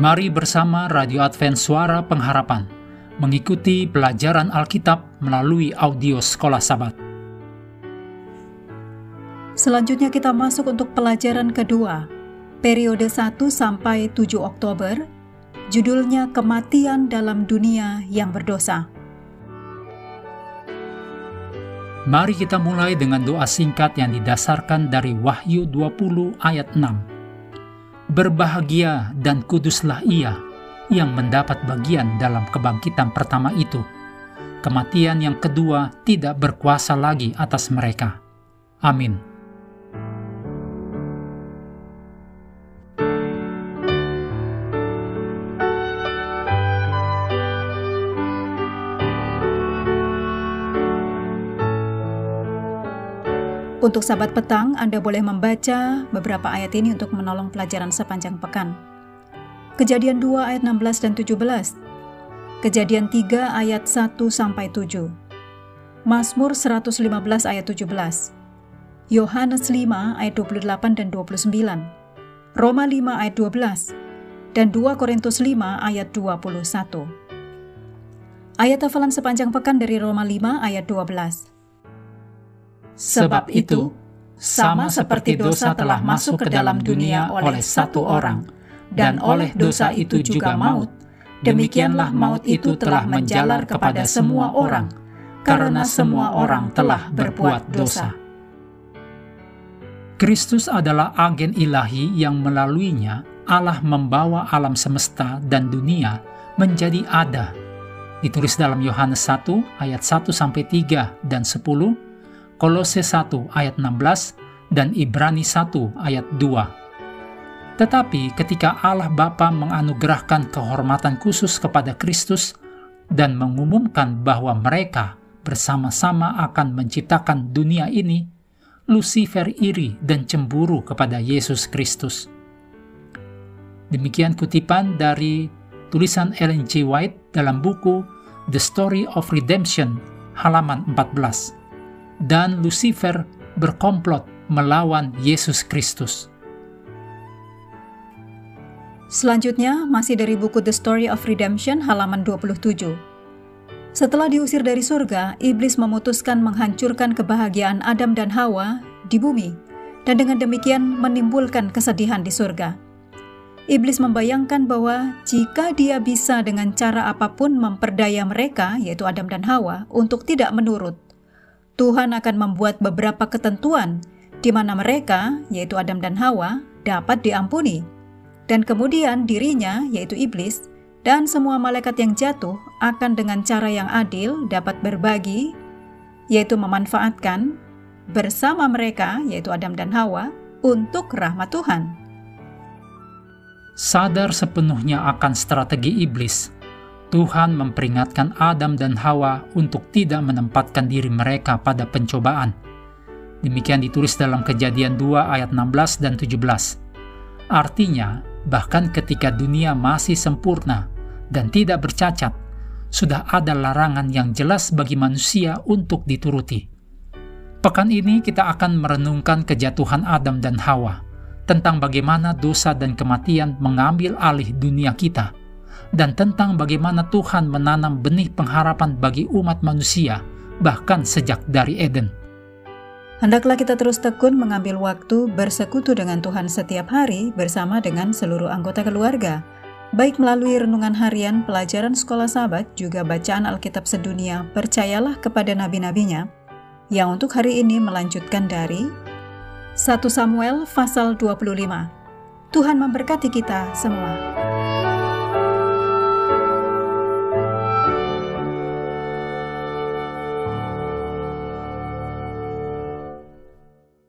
Mari bersama Radio Advent Suara Pengharapan mengikuti pelajaran Alkitab melalui audio Sekolah Sabat. Selanjutnya kita masuk untuk pelajaran kedua, periode 1 sampai 7 Oktober, judulnya Kematian dalam Dunia yang Berdosa. Mari kita mulai dengan doa singkat yang didasarkan dari Wahyu 20 ayat 6. Berbahagia dan kuduslah ia yang mendapat bagian dalam kebangkitan pertama itu. Kematian yang kedua tidak berkuasa lagi atas mereka. Amin. Untuk sahabat petang, Anda boleh membaca beberapa ayat ini untuk menolong pelajaran sepanjang pekan. Kejadian 2 ayat 16 dan 17. Kejadian 3 ayat 1 sampai 7. Mazmur 115 ayat 17. Yohanes 5 ayat 28 dan 29. Roma 5 ayat 12 dan 2 Korintus 5 ayat 21. Ayat hafalan sepanjang pekan dari Roma 5 ayat 12. Sebab itu, sama seperti dosa telah masuk ke dalam dunia oleh satu orang, dan oleh dosa itu juga maut, demikianlah maut itu telah menjalar kepada semua orang, karena semua orang telah berbuat dosa. Kristus adalah agen ilahi yang melaluinya Allah membawa alam semesta dan dunia menjadi ada. Ditulis dalam Yohanes 1 ayat 1 sampai 3 dan 10 Kolose 1 ayat 16 dan Ibrani 1 ayat 2. Tetapi ketika Allah Bapa menganugerahkan kehormatan khusus kepada Kristus dan mengumumkan bahwa mereka bersama-sama akan menciptakan dunia ini, Lucifer iri dan cemburu kepada Yesus Kristus. Demikian kutipan dari tulisan Ellen G. White dalam buku The Story of Redemption halaman 14 dan Lucifer berkomplot melawan Yesus Kristus. Selanjutnya, masih dari buku The Story of Redemption halaman 27. Setelah diusir dari surga, iblis memutuskan menghancurkan kebahagiaan Adam dan Hawa di bumi, dan dengan demikian menimbulkan kesedihan di surga. Iblis membayangkan bahwa jika dia bisa dengan cara apa pun memperdaya mereka, yaitu Adam dan Hawa, untuk tidak menurut, Tuhan akan membuat beberapa ketentuan di mana mereka, yaitu Adam dan Hawa, dapat diampuni. Dan kemudian dirinya, yaitu iblis, dan semua malaikat yang jatuh akan dengan cara yang adil dapat berbagi, yaitu memanfaatkan bersama mereka, yaitu Adam dan Hawa, untuk rahmat Tuhan. Sadar sepenuhnya akan strategi iblis, Tuhan memperingatkan Adam dan Hawa untuk tidak menempatkan diri mereka pada pencobaan. Demikian ditulis dalam Kejadian 2 ayat 16 dan 17. Artinya, bahkan ketika dunia masih sempurna dan tidak bercacat, sudah ada larangan yang jelas bagi manusia untuk dituruti. Pekan ini kita akan merenungkan kejatuhan Adam dan Hawa, tentang bagaimana dosa dan kematian mengambil alih dunia kita – dan tentang bagaimana Tuhan menanam benih pengharapan bagi umat manusia, bahkan sejak dari Eden. Hendaklah kita terus tekun mengambil waktu bersekutu dengan Tuhan setiap hari bersama dengan seluruh anggota keluarga, baik melalui renungan harian, pelajaran sekolah sahabat, juga bacaan Alkitab sedunia, percayalah kepada nabi-nabinya, yang untuk hari ini melanjutkan dari 1 Samuel pasal 25. Tuhan memberkati kita semua.